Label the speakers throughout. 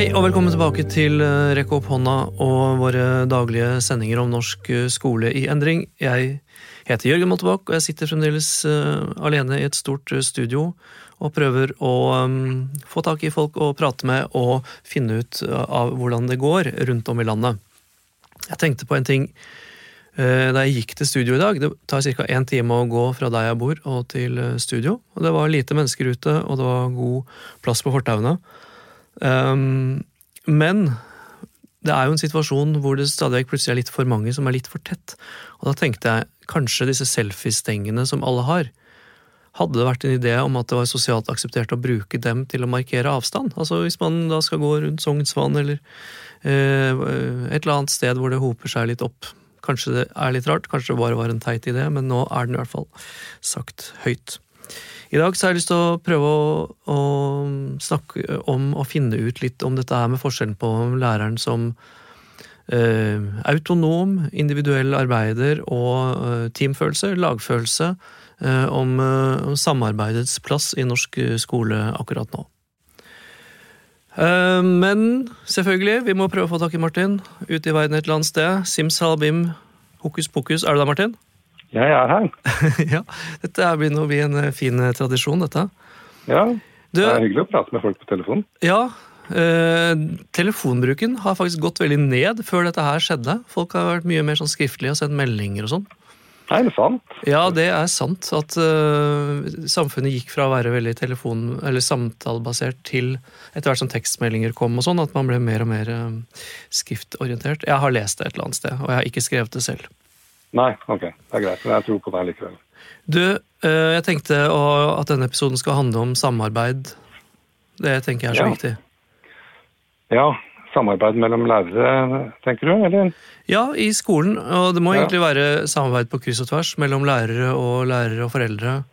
Speaker 1: Hei og velkommen tilbake til Rekke Rekk opp hånda og våre daglige sendinger om norsk eh, skole i endring. Jeg heter Jørgen Moltebakk, og jeg sitter fremdeles eh, alene i et stort eh, studio og prøver å få tak i folk å prate med og finne ut eh, av hvordan det går rundt om i landet. Jeg tenkte på en ting eh, da jeg gikk til studio i dag. Det tar ca. én time å gå fra der jeg bor og til eh, studio. Og det var lite mennesker ute, og det var god plass på fortauene. Um, men det er jo en situasjon hvor det stadig plutselig er litt for mange som er litt for tett. Og da tenkte jeg kanskje disse selfiestengene som alle har, hadde det vært en idé om at det var sosialt akseptert å bruke dem til å markere avstand? Altså hvis man da skal gå rundt Sognsvann eller eh, et eller annet sted hvor det hoper seg litt opp. Kanskje det er litt rart, kanskje det bare var en teit idé, men nå er den i hvert fall sagt høyt. I dag så har jeg lyst til å prøve å, å snakke om og finne ut litt om dette her med forskjellen på læreren som eh, autonom, individuell arbeider og eh, teamfølelse, lagfølelse, eh, om, eh, om samarbeidets plass i norsk skole akkurat nå. Eh, men selvfølgelig, vi må prøve å få tak i Martin ute i verden et eller annet sted. Simsalabim, hokus pokus. Er du der, Martin?
Speaker 2: Jeg er her.
Speaker 1: ja, dette er begynner å bli en eh, fin eh, tradisjon, dette.
Speaker 2: Ja, Det er hyggelig å prate med folk på telefon.
Speaker 1: ja, eh, telefonbruken har faktisk gått veldig ned før dette her skjedde. Folk har vært mye mer sånn skriftlige og sendt meldinger og sånn.
Speaker 2: Er det sant?
Speaker 1: Ja, det er sant at uh, samfunnet gikk fra å være veldig telefon- eller samtalebasert til etter hvert som tekstmeldinger kom og sånn, at man ble mer og mer uh, skriftorientert. Jeg har lest det et eller annet sted, og jeg har ikke skrevet det selv.
Speaker 2: Nei, ok. Det er greit. Men jeg tror på deg likevel.
Speaker 1: Du, eh, jeg tenkte at denne episoden skal handle om samarbeid. Det tenker jeg er så
Speaker 2: Ja.
Speaker 1: viktig.
Speaker 2: Ja, samarbeid mellom lærere, tenker du? Eller?
Speaker 1: Ja, i skolen. Og det må
Speaker 2: Ja.
Speaker 1: egentlig være samarbeid på kryss og tvers mellom lærere og lærere og foreldre.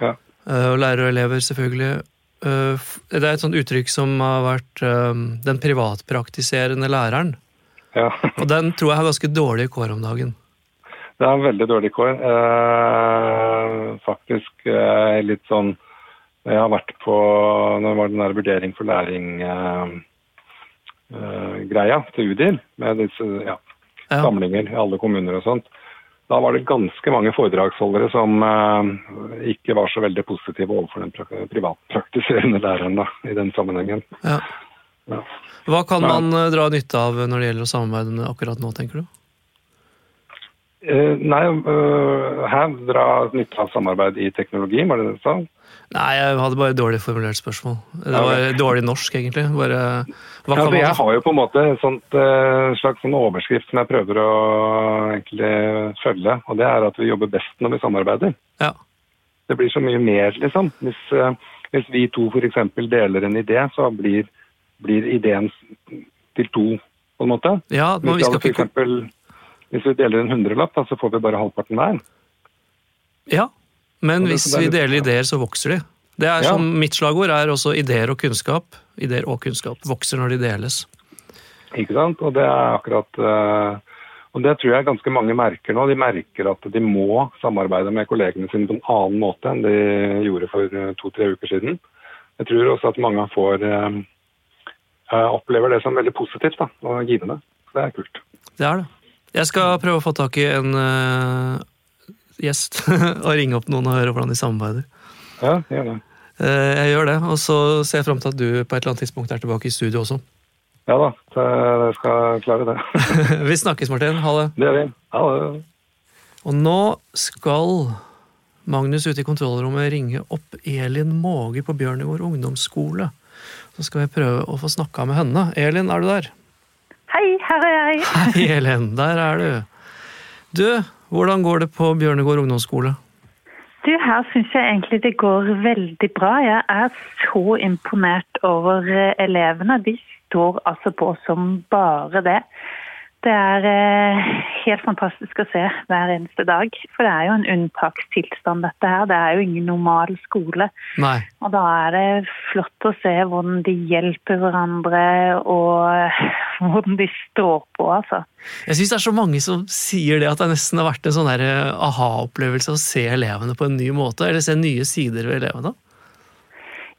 Speaker 2: Ja.
Speaker 1: Eh, Og lærere og elever, selvfølgelig. Eh, Det er et sånt uttrykk som har vært den privatpraktiserende læreren.
Speaker 2: Ja.
Speaker 1: Og den tror jeg har ganske dårlige kår om dagen.
Speaker 2: Det er veldig dårlige kår. Eh, faktisk eh, litt sånn Jeg har vært på Når det var den der vurdering for læring-greia til UDIR, med disse ja,
Speaker 1: Ja.
Speaker 2: samlinger i alle kommuner og sånt. Da var det ganske mange foredragsholdere som eh, ikke var så veldig positive overfor den privatpraktiserende læreren da, i den sammenhengen.
Speaker 1: Ja. Hva kan man eh, dra nytte av når det gjelder å samarbeide akkurat nå, tenker du?
Speaker 2: Eh, nei, øh, her dra nytte av samarbeid i teknologi, var det det du sa?
Speaker 1: Nei, jeg hadde bare dårlig formulert spørsmål. Det var dårlig norsk, egentlig. Bare,
Speaker 2: Ja, for jeg har jo på en måte en eh, slags sånn overskrift som jeg prøver å egentlig følge, og det er at vi jobber best når vi samarbeider.
Speaker 1: Ja.
Speaker 2: Det blir så mye mer, liksom. Hvis, eh, hvis vi to f.eks. deler en idé, så blir, blir ideen til to, på en måte.
Speaker 1: Ja, man, vi
Speaker 2: Hvis, vi
Speaker 1: skal ikke...
Speaker 2: hvis vi deler en hundrelapp, så får vi bare halvparten hver.
Speaker 1: Ja, men
Speaker 2: det-
Speaker 1: hvis vi deler ideer, så vokser de. Det er
Speaker 2: Ja.
Speaker 1: som Mitt slagord er også ideer og kunnskap. Ideer og kunnskap vokser når de deles.
Speaker 2: Ikke sant? Og det er akkurat eh, Og det tror jeg ganske mange merker nå. De merker at de må samarbeide med kollegene sine på en annen måte enn de gjorde for eh, to-tre uker siden. Jeg tror også at mange får eh, opplever det som veldig positivt da, og givende. Så det er kult.
Speaker 1: Det er det. Jeg skal prøve å få tak i en uh, gjest og ringe opp noen og høre hvordan de samarbeider.
Speaker 2: Ja, gjør det.
Speaker 1: Uh, jeg gjør det, og så ser jeg fram til at du på et eller annet tidspunkt er tilbake i studio også.
Speaker 2: Ja da, jeg skal klare det.
Speaker 1: vi snakkes, Martin. Ha det.
Speaker 2: Det gjør vi. Ha det.
Speaker 1: Og nå skal Magnus ute i kontrollrommet ringe opp Elin Måge på Bjørnegård ungdomsskole. Så skal vi prøve å få snakka med henne. Elin, er du der?
Speaker 3: Hei, her er jeg.
Speaker 1: Hei, Helen. Der er du. Du, hvordan går det på Bjørnegård ungdomsskole?
Speaker 3: Du, her syns jeg egentlig det går veldig bra. Jeg er så imponert over eh, elevene. De står altså på som bare det. Det er eh, helt fantastisk å se hver eneste dag. For det er jo en unntakstilstand, dette her. Det er jo ingen normal skole.
Speaker 1: Nei.
Speaker 3: Og da er det flott å se hvordan de hjelper hverandre, og hvordan de står på, altså.
Speaker 1: Jeg syns det er så mange som sier det at det nesten har vært en sånn eh, aha-opplevelse å se elevene på en ny måte, eller se nye sider ved elevene.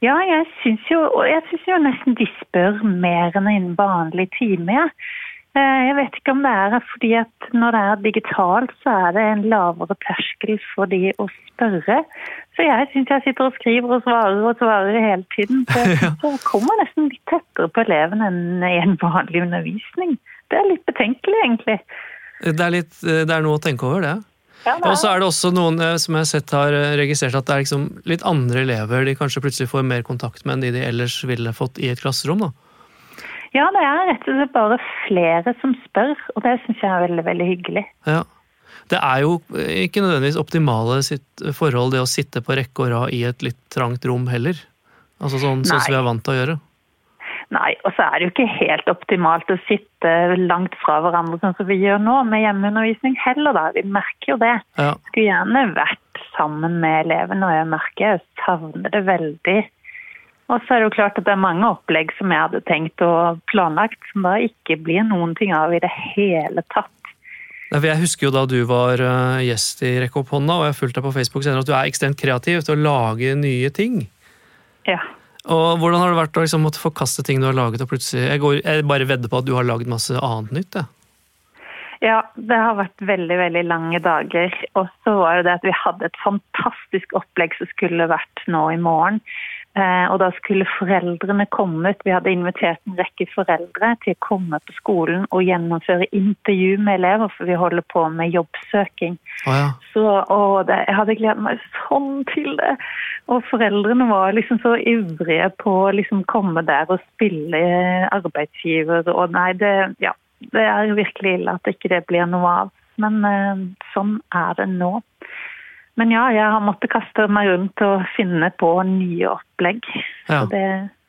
Speaker 3: Ja, jeg syns jo, jeg synes jo nesten de spør mer enn en vanlig time. Ja. Eh, jeg vet ikke om det er fordi at når det er digitalt, så er det en lavere terskel for de å spørre. Så jeg syns jeg sitter og skriver og svarer og svarer hele tiden. Så jeg kommer nesten litt tettere på eleven enn i en vanlig undervisning. Det er litt betenkelig, egentlig.
Speaker 1: Det er, litt, det er noe å tenke over, det. Ja, og så er det også noen eh, som jeg har sett har eh, registrert at det er liksom litt andre elever de kanskje plutselig får mer kontakt med enn de de ellers ville fått i et klasserom. da.
Speaker 3: Ja, det er rett og slett bare flere som spør, og det syns jeg er veldig, veldig hyggelig.
Speaker 1: Ja. Det er jo ikke nødvendigvis optimale sitt forhold det å sitte på rekke og rad i et litt trangt rom heller. Altså sånn, sånn som vi er vant til å gjøre.
Speaker 3: Nei, og så er det jo ikke helt optimalt å sitte langt fra hverandre sånn som vi gjør nå, med hjemmeundervisning heller, da. Vi merker jo det. Ja. Skulle gjerne vært sammen med elevene, og jeg merker jeg savner det veldig. Og så er det jo klart at det er mange opplegg som jeg hadde tenkt og planlagt, som da ikke blir noen ting av i det hele tatt.
Speaker 1: Jeg husker jo da du var eh, gjest i Rekk opp hånda, og jeg har fulgt deg på Facebook senere, at du er ekstremt kreativ til å lage nye ting.
Speaker 3: Ja.
Speaker 1: Og Hvordan har det vært å liksom måtte forkaste ting du har laget, og plutselig Jeg, går, jeg bare vedder på at du har laget masse annet nytt? Jeg.
Speaker 3: ja, det har vært veldig veldig lange dager. Og så var det det at vi hadde et fantastisk opplegg som skulle vært nå i morgen. Eh, og da skulle foreldrene komme ut. Vi hadde invitert en rekke foreldre til å komme på skolen og gjennomføre intervju med elever, for vi holder på med jobbsøking.
Speaker 1: Oh, ja.
Speaker 3: Så, det, Jeg hadde gledet meg sånn til det. Og foreldrene var liksom så ivrige på å liksom komme der og spille arbeidsgiver. Og nei, det, ja, det er virkelig ille at ikke det blir noe av. Men eh, sånn er det nå. Men ja, jeg har måttet kaste meg rundt og finne på nye opplegg. Ja. Det,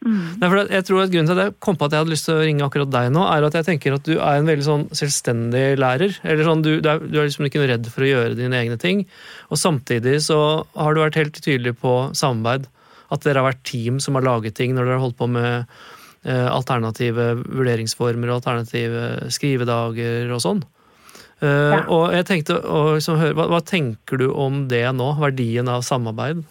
Speaker 1: mm. Nei, jeg tror at Grunnen til at jeg kom på at jeg hadde lyst til å ringe akkurat deg nå, er at jeg tenker at du er en veldig sånn selvstendig lærer. eller sånn, Du, du, er, du er, liksom ikke noe redd for å gjøre dine egne ting. Og samtidig så har du vært helt tydelig på samarbeid. At dere har vært team som har laget ting når dere har holdt på med eh, alternative vurderingsformer, alternative skrivedager og sånn. Uh, ja. Og jeg tenkte å liksom, høre, hva, hva, tenker du om det nå? Verdien av samarbeid?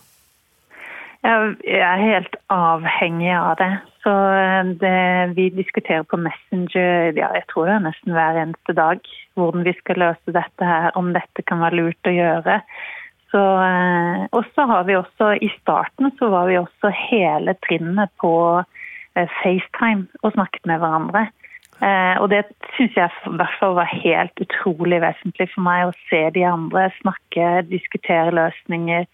Speaker 3: Jeg er helt avhengig av det. Så eh, det, vi diskuterer på Messenger ja, jeg tror det er nesten hver eneste dag hvordan vi skal løse dette her, om dette kan være lurt å gjøre. Så, eh, og så har vi også, i starten så var vi også hele trinnet på FaceTime og snakket med hverandre. Eh, og det syns jeg i hvert fall var helt utrolig vesentlig for meg å se de andre snakke, diskutere løsninger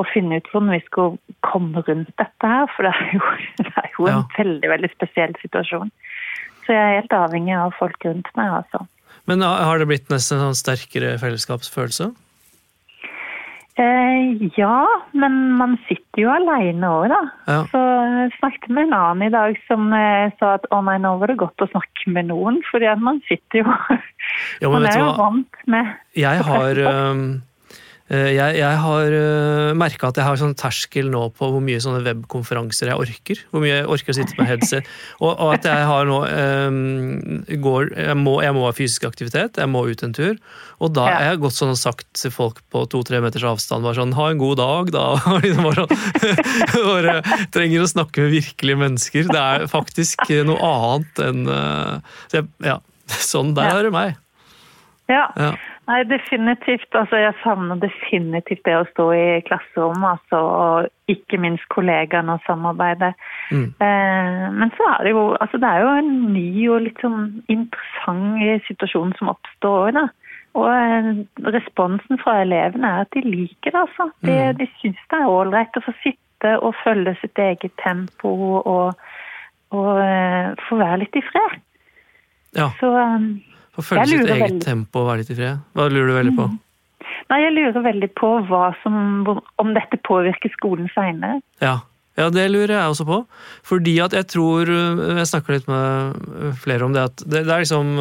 Speaker 3: og finne ut hvordan vi skulle komme rundt dette her. For det er jo, det er jo en ja. veldig, veldig spesiell situasjon. Så jeg er helt avhengig av folk rundt meg, altså.
Speaker 1: Men har det blitt nesten en sånn sterkere fellesskapsfølelse?
Speaker 3: Eh, ja, men man sitter jo alene òg, da. Ja. Så jeg snakket med en annen i dag som eh, sa at å nei, nå var det godt å snakke med noen, fordi man sitter jo ja, Man er jo vant med
Speaker 1: Jeg har... Eh, jeg, jeg har eh, merka at jeg har sånn terskel nå på hvor mye sånne webkonferanser jeg orker. Hvor mye jeg orker å sitte med headset. Og, og at jeg har nå um, går, jeg, må, jeg, må, ha fysisk aktivitet, jeg må ut en tur. Og da ja. jeg har gått sånn og sagt til folk på to-tre meters avstand bare sånn Ha en god dag, da. bare, sånn, bare, trenger å snakke med virkelige mennesker. Det er faktisk noe annet enn uh, jeg, Ja, sånn der ja. er det meg.
Speaker 3: Ja. ja. Nei, definitivt. Altså, jeg savner definitivt det å stå i klasserommet, altså, og ikke minst kollegaene og samarbeide. Mm. Eh, men så er det jo altså, det er jo en ny og litt sånn interessant situasjon som oppstår da. Og eh, responsen fra elevene er at de liker det, altså. De, mm. de syns det er ålreit å få sitte og følge sitt eget tempo og, og eh, få være litt i fred.
Speaker 1: Ja. Så um, få følge sitt eget veldig... tempo og være litt i fred. Hva lurer du veldig på? Mm.
Speaker 3: Nei, Jeg lurer veldig på som, om dette påvirker skolen seinere.
Speaker 1: Ja. ja, det lurer jeg også på. Fordi at jeg tror Jeg snakker litt med flere om det at det, det er liksom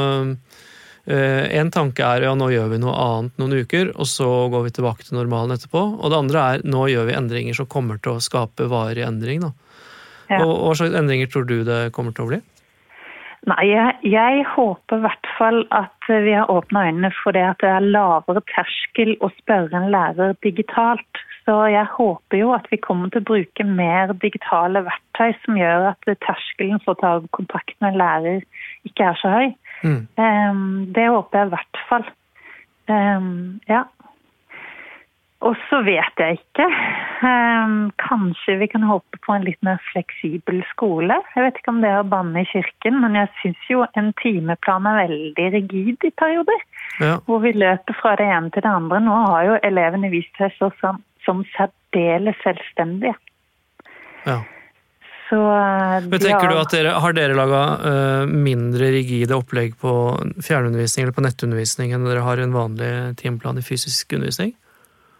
Speaker 1: Uh, en tanke er ja, nå gjør vi noe annet noen uker, og så går vi tilbake til normalen etterpå. Og det andre er nå gjør vi endringer som kommer til å skape varig endring. Ja. Og Hva slags endringer tror du det kommer til å bli?
Speaker 3: Nei, jeg, jeg håper i hvert fall at vi har åpna øynene for det at det er lavere terskel å spørre en lærer digitalt. Så jeg håper jo at vi kommer til å bruke mer digitale verktøy som gjør at terskelen for å ta kontakt med en lærer ikke er så høy.
Speaker 1: Mm.
Speaker 3: Um, det håper jeg i hvert fall. Um, ja. Og så vet jeg ikke. Um, kanskje vi kan håpe på en litt mer fleksibel skole. Jeg vet ikke om det er å banne i kirken, men jeg syns jo en timeplan er veldig rigid i perioder.
Speaker 1: Ja.
Speaker 3: Hvor vi løper fra det ene til det andre. Nå har jo elevene vist seg så som, som særdeles selvstendige.
Speaker 1: ja.
Speaker 3: Så uh,
Speaker 1: Men tenker du at dere, Har dere laga mindre rigide opplegg på fjernundervisning eller på nettundervisning enn dere har en vanlig timeplan i fysisk undervisning?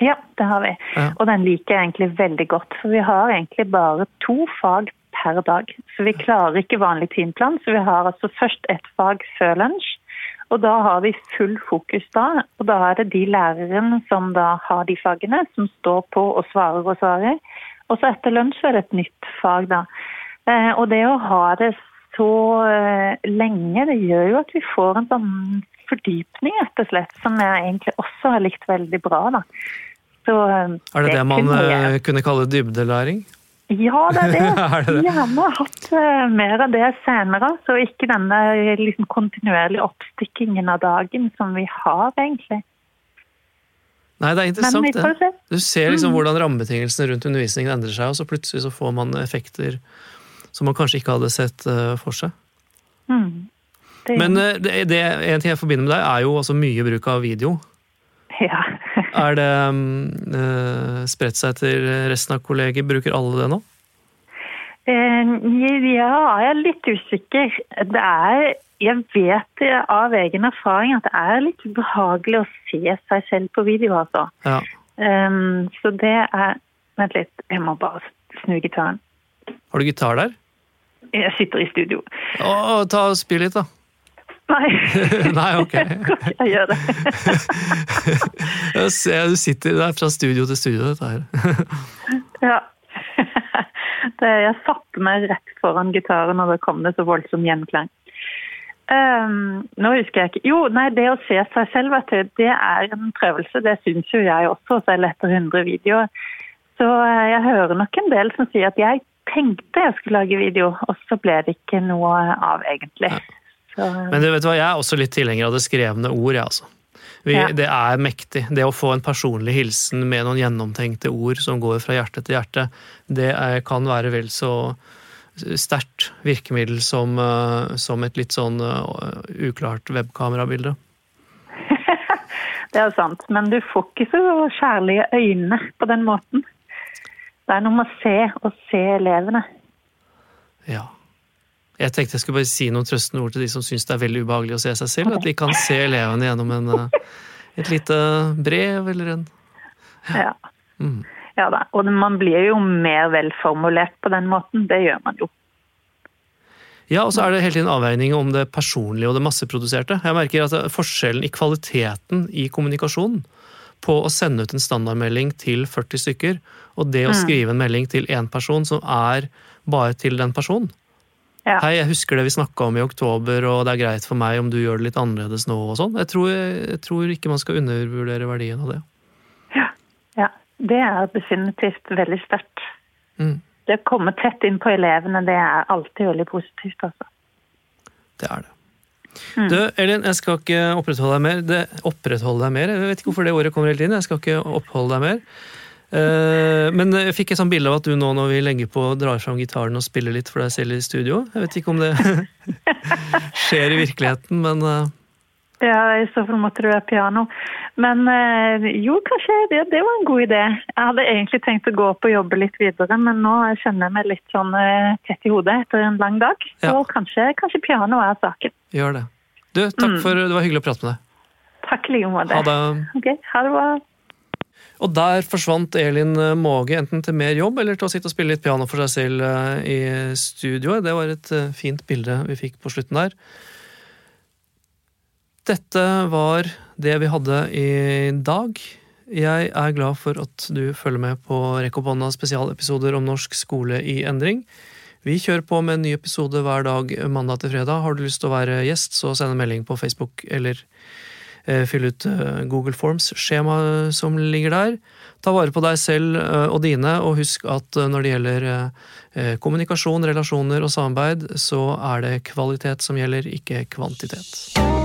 Speaker 3: Ja, det har vi.
Speaker 1: Ja.
Speaker 3: Og den liker jeg egentlig veldig godt. For vi har egentlig bare to fag per dag. Så vi klarer ikke vanlig timeplan. Så vi har altså først ett fag før lunsj. Og da har vi full fokus da. Og da er det de lærerne som da har de fagene, som står på og svarer og svarer. Og så etter lunsj er det et nytt fag, da. Eh, og det å ha det så eh, lenge, det gjør jo at vi får en sånn fordypning, rett og slett, som jeg egentlig også har likt veldig bra, da. Så, eh,
Speaker 1: Er det det, man
Speaker 3: kunne
Speaker 1: eh, kunne kalle dybdelæring?
Speaker 3: Ja, det er det.
Speaker 1: Er det det?
Speaker 3: Gjerne hatt eh, mer av det senere. Så ikke denne liksom, kontinuerlige oppstikkingen av dagen som vi har, egentlig.
Speaker 1: Nei, det er interessant, det. Du ser liksom
Speaker 3: Mm.
Speaker 1: hvordan rammebetingelsene rundt undervisningen endrer seg, og så plutselig så får man effekter som man kanskje ikke hadde sett eh, for seg.
Speaker 3: Mm. Det,
Speaker 1: Men eh, det, det, en ting jeg forbinder med deg, er jo også mye bruk av video.
Speaker 3: ja.
Speaker 1: Er det eh, spredt seg til resten av kolleger? Bruker alle det nå?
Speaker 3: Eh, ja, jeg er litt usikker. Det er Jeg vet av egen erfaring at det er litt ubehagelig å se seg selv på video, altså.
Speaker 1: Ja.
Speaker 3: Um, så det er Vent litt, jeg må bare snu gitaren.
Speaker 1: Har du gitar der?
Speaker 3: Jeg sitter i studio.
Speaker 1: Å, ta og Spill litt, da.
Speaker 3: Nei,
Speaker 1: Nei, ok.
Speaker 3: jeg gjør det.
Speaker 1: Jeg ser du sitter der fra studio til studio, dette her.
Speaker 3: Ja. Det, jeg satte meg rett foran gitaren, og da kom det så voldsom gjenklang. Um, nå husker jeg ikke Jo, nei, det å se seg selv, vet du, det er en prøvelse. Det syns jo jeg også, selv etter 100 videoer. Så eh, jeg hører nok en del som sier at jeg tenkte jeg skulle lage video, og så ble det ikke noe av, egentlig. Så,
Speaker 1: Men du vet hva, jeg er også litt tilhenger av det skrevne ord, jeg, altså. Vi,
Speaker 3: Ja.
Speaker 1: Det er mektig. Det å få en personlig hilsen med noen gjennomtenkte ord som går fra hjerte til hjerte, det er, kan være vel så sterkt virkemiddel som, eh, som et litt sånn uh, uklart webkamerabilde.
Speaker 3: Det er sant, men du får ikke så kjærlige øyne på den måten. Det er noe med å se og se elevene.
Speaker 1: Ja. Jeg tenkte jeg skulle bare si noen trøstende ord til de som syns det er veldig ubehagelig å se seg selv. At de kan se elevene gjennom en, eh, et lite brev eller en
Speaker 3: Ja.
Speaker 1: mm.
Speaker 3: ja da. Og man blir jo mer velformulert på den måten. Det gjør man jo.
Speaker 1: Ja, og så er det hele tiden avveining om det personlige og det masseproduserte. Jeg merker at forskjellen i kvaliteten i kommunikasjonen på å sende ut en standardmelding til 40 stykker, og det å skrive en melding til én person som er bare til den personen.
Speaker 3: Ja.
Speaker 1: Hei, jeg husker det vi snakka om i oktober, og det er greit for meg om du gjør det litt annerledes nå og sånn. Jeg tror, jeg tror ikke man skal undervurdere verdien av det.
Speaker 3: ja. Det er definitivt veldig sterkt.
Speaker 1: Mm,
Speaker 3: Det å komme tett inn på elevene, det er alltid veldig positivt, altså.
Speaker 1: det er det. Du, Elin, jeg skal ikke opprettholde deg mer. Det, opprettholde deg mer? Jeg vet ikke hvorfor det ordet kommer helt inn. Jeg skal ikke oppholde deg mer. Eh, men jeg fikk et sånt bilde av at du nå når vi legger på, drar fram gitaren og spiller litt for deg selv i studio. Jeg vet ikke om det skjer i virkeligheten, men eh,
Speaker 3: Ja, i så fall måtte det være piano. Men eh, jo, kanskje det, det var en god idé. Jeg hadde egentlig tenkt å gå opp og jobbe litt videre, men nå kjenner jeg meg litt sånn tett i hodet etter en lang dag. Så
Speaker 1: Ja.
Speaker 3: kanskje, kanskje piano er saken.
Speaker 1: gjør det. Du, takk for Det var hyggelig å prate med deg.
Speaker 3: Takk i like måte.
Speaker 1: Ha det.
Speaker 3: Ok, ha det bra.
Speaker 1: Og der forsvant Elin eh, Måge enten til mer jobb eller til å sitte og spille litt piano for seg selv eh, i studioet. Det var et eh, fint bilde vi fikk på slutten der. Dette var det vi hadde i dag. Jeg er glad for at du følger med på Rekk opp hånda spesialepisoder om norsk skole i endring. Vi kjører på med en ny episode hver dag mandag til fredag. Har du lyst til å være gjest, så send en melding på Facebook eller eh, fyll ut eh, Google Forms-skjemaet som ligger der. Ta vare på deg selv eh, og dine, og husk at eh, når det gjelder eh, eh, kommunikasjon, relasjoner og samarbeid, så er det kvalitet som gjelder, ikke kvantitet.